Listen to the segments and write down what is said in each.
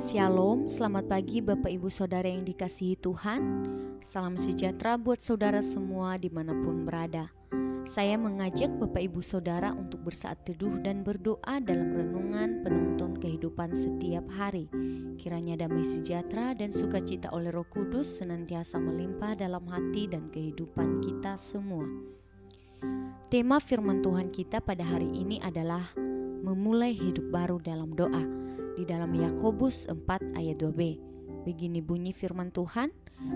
Shalom, selamat pagi Bapak Ibu Saudara yang dikasihi Tuhan. Salam sejahtera buat saudara semua di mana pun berada. Saya mengajak Bapak Ibu Saudara untuk bersaat teduh dan berdoa dalam renungan penonton kehidupan setiap hari. Kiranya damai sejahtera dan sukacita oleh roh kudus senantiasa melimpah dalam hati dan kehidupan kita semua. Tema firman Tuhan kita pada hari ini adalah memulai hidup baru dalam doa di dalam Yakobus 4 ayat 2b. Begini bunyi firman Tuhan,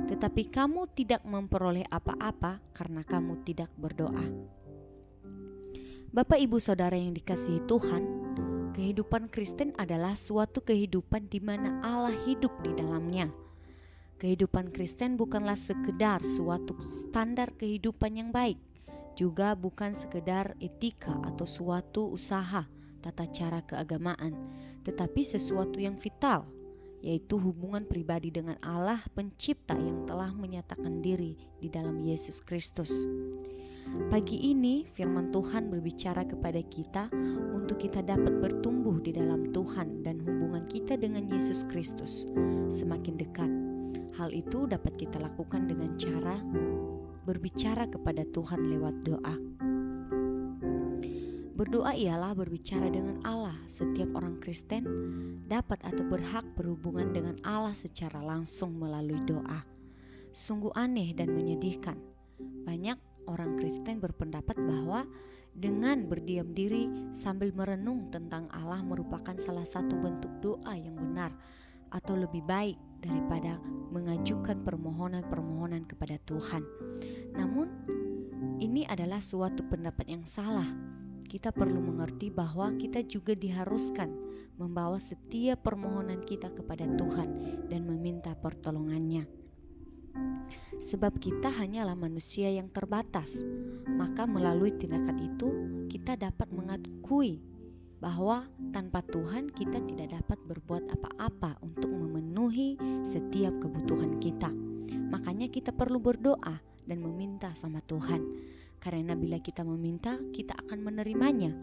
tetapi kamu tidak memperoleh apa-apa karena kamu tidak berdoa. Bapak Ibu Saudara yang dikasihi Tuhan, kehidupan Kristen adalah suatu kehidupan di mana Allah hidup di dalamnya. Kehidupan Kristen bukanlah sekedar suatu standar kehidupan yang baik, juga bukan sekedar etika atau suatu usaha, tata cara keagamaan, tetapi sesuatu yang vital, yaitu hubungan pribadi dengan Allah Pencipta yang telah menyatakan diri di dalam Yesus Kristus. Pagi ini, Firman Tuhan berbicara kepada kita untuk kita dapat bertumbuh di dalam Tuhan dan hubungan kita dengan Yesus Kristus semakin dekat. Hal itu dapat kita lakukan dengan cara berbicara kepada Tuhan lewat doa. Berdoa ialah berbicara dengan Allah. Setiap orang Kristen dapat atau berhak berhubungan dengan Allah secara langsung melalui doa. Sungguh aneh dan menyedihkan. Banyak orang Kristen berpendapat bahwa dengan berdiam diri sambil merenung tentang Allah merupakan salah satu bentuk doa yang benar atau lebih baik daripada mengajukan permohonan-permohonan kepada Tuhan. Namun, ini adalah suatu pendapat yang salah kita perlu mengerti bahwa kita juga diharuskan membawa setiap permohonan kita kepada Tuhan dan meminta pertolongannya. Sebab kita hanyalah manusia yang terbatas, maka melalui tindakan itu kita dapat mengakui bahwa tanpa Tuhan kita tidak dapat berbuat apa-apa untuk memenuhi setiap kebutuhan kita. Makanya kita perlu berdoa dan meminta sama Tuhan karena bila kita meminta, kita akan menerimanya.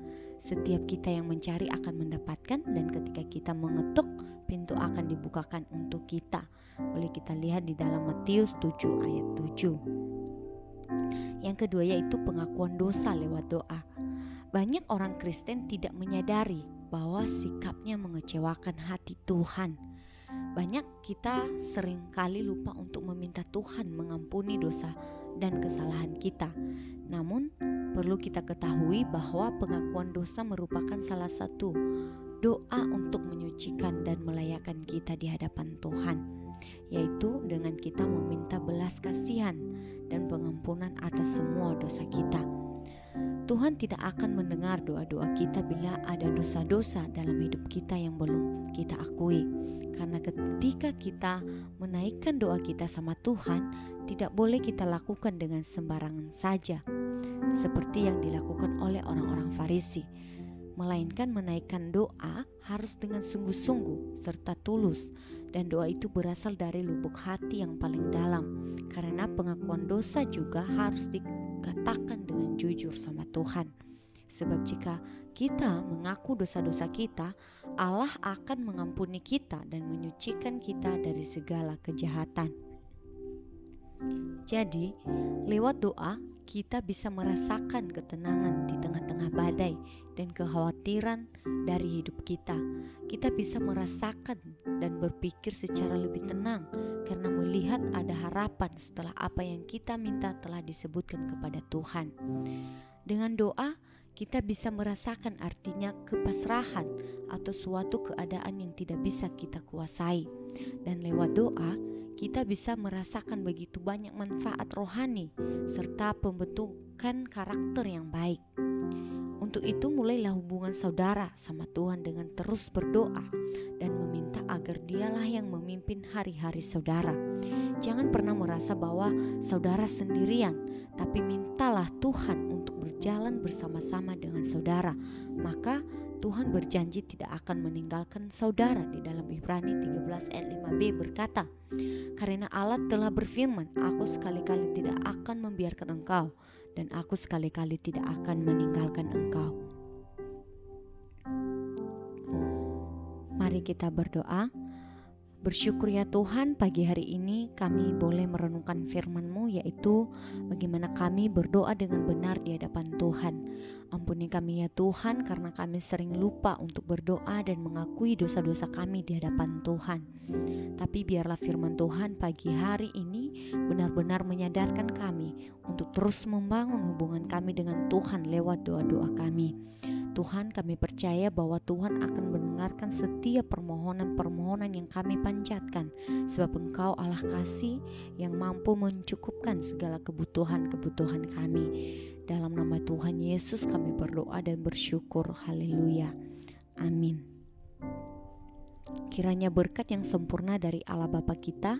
Setiap kita yang mencari akan mendapatkan dan ketika kita mengetuk, pintu akan dibukakan untuk kita. Boleh kita lihat di dalam Matius 7 ayat 7. Yang kedua yaitu pengakuan dosa lewat doa. Banyak orang Kristen tidak menyadari bahwa sikapnya mengecewakan hati Tuhan. Banyak kita sering kali lupa untuk meminta Tuhan mengampuni dosa dan kesalahan kita. Namun, perlu kita ketahui bahwa pengakuan dosa merupakan salah satu doa untuk menyucikan dan melayakan kita di hadapan Tuhan, yaitu dengan kita meminta belas kasihan dan pengampunan atas semua dosa kita. Tuhan tidak akan mendengar doa-doa kita bila ada dosa-dosa dalam hidup kita yang belum kita akui. Karena ketika kita menaikkan doa kita sama Tuhan, tidak boleh kita lakukan dengan sembarangan saja seperti yang dilakukan oleh orang-orang Farisi, melainkan menaikkan doa harus dengan sungguh-sungguh serta tulus, dan doa itu berasal dari lubuk hati yang paling dalam, karena pengakuan dosa juga harus dikatakan dengan jujur sama Tuhan. Sebab jika kita mengaku dosa-dosa kita, Allah akan mengampuni kita dan menyucikan kita dari segala kejahatan. Jadi, lewat doa kita bisa merasakan ketenangan di tengah-tengah badai dan kekhawatiran dari hidup kita. Kita bisa merasakan dan berpikir secara lebih tenang karena melihat ada harapan setelah apa yang kita minta telah disebutkan kepada Tuhan. Dengan doa, kita bisa merasakan artinya kepasrahan atau suatu keadaan yang tidak bisa kita kuasai, dan lewat doa kita bisa merasakan begitu banyak manfaat rohani serta pembentukan karakter yang baik. Untuk itu mulailah hubungan saudara sama Tuhan dengan terus berdoa dan meminta agar dialah yang memimpin hari-hari saudara. Jangan pernah merasa bahwa saudara sendirian, tapi mintalah Tuhan untuk berjalan bersama-sama dengan saudara. Maka Tuhan berjanji tidak akan meninggalkan saudara di dalam Ibrani 13 ayat 5b berkata, Karena Allah telah berfirman, aku sekali-kali tidak akan membiarkan engkau dan aku sekali-kali tidak akan meninggalkan engkau. Mari kita berdoa. Bersyukur ya Tuhan pagi hari ini kami boleh merenungkan firman-Mu yaitu bagaimana kami berdoa dengan benar di hadapan Tuhan. Ampuni kami ya Tuhan karena kami sering lupa untuk berdoa dan mengakui dosa-dosa kami di hadapan Tuhan. Tapi biarlah firman Tuhan pagi hari ini benar-benar menyadarkan kami untuk terus membangun hubungan kami dengan Tuhan lewat doa-doa kami. Tuhan kami percaya bahwa Tuhan akan mendengarkan setiap permohonan-permohonan yang kami panjatkan sebab Engkau Allah kasih yang mampu mencukupkan segala kebutuhan-kebutuhan kami. Dalam nama Tuhan Yesus kami berdoa dan bersyukur. Haleluya. Amin. Kiranya berkat yang sempurna dari Allah Bapa kita,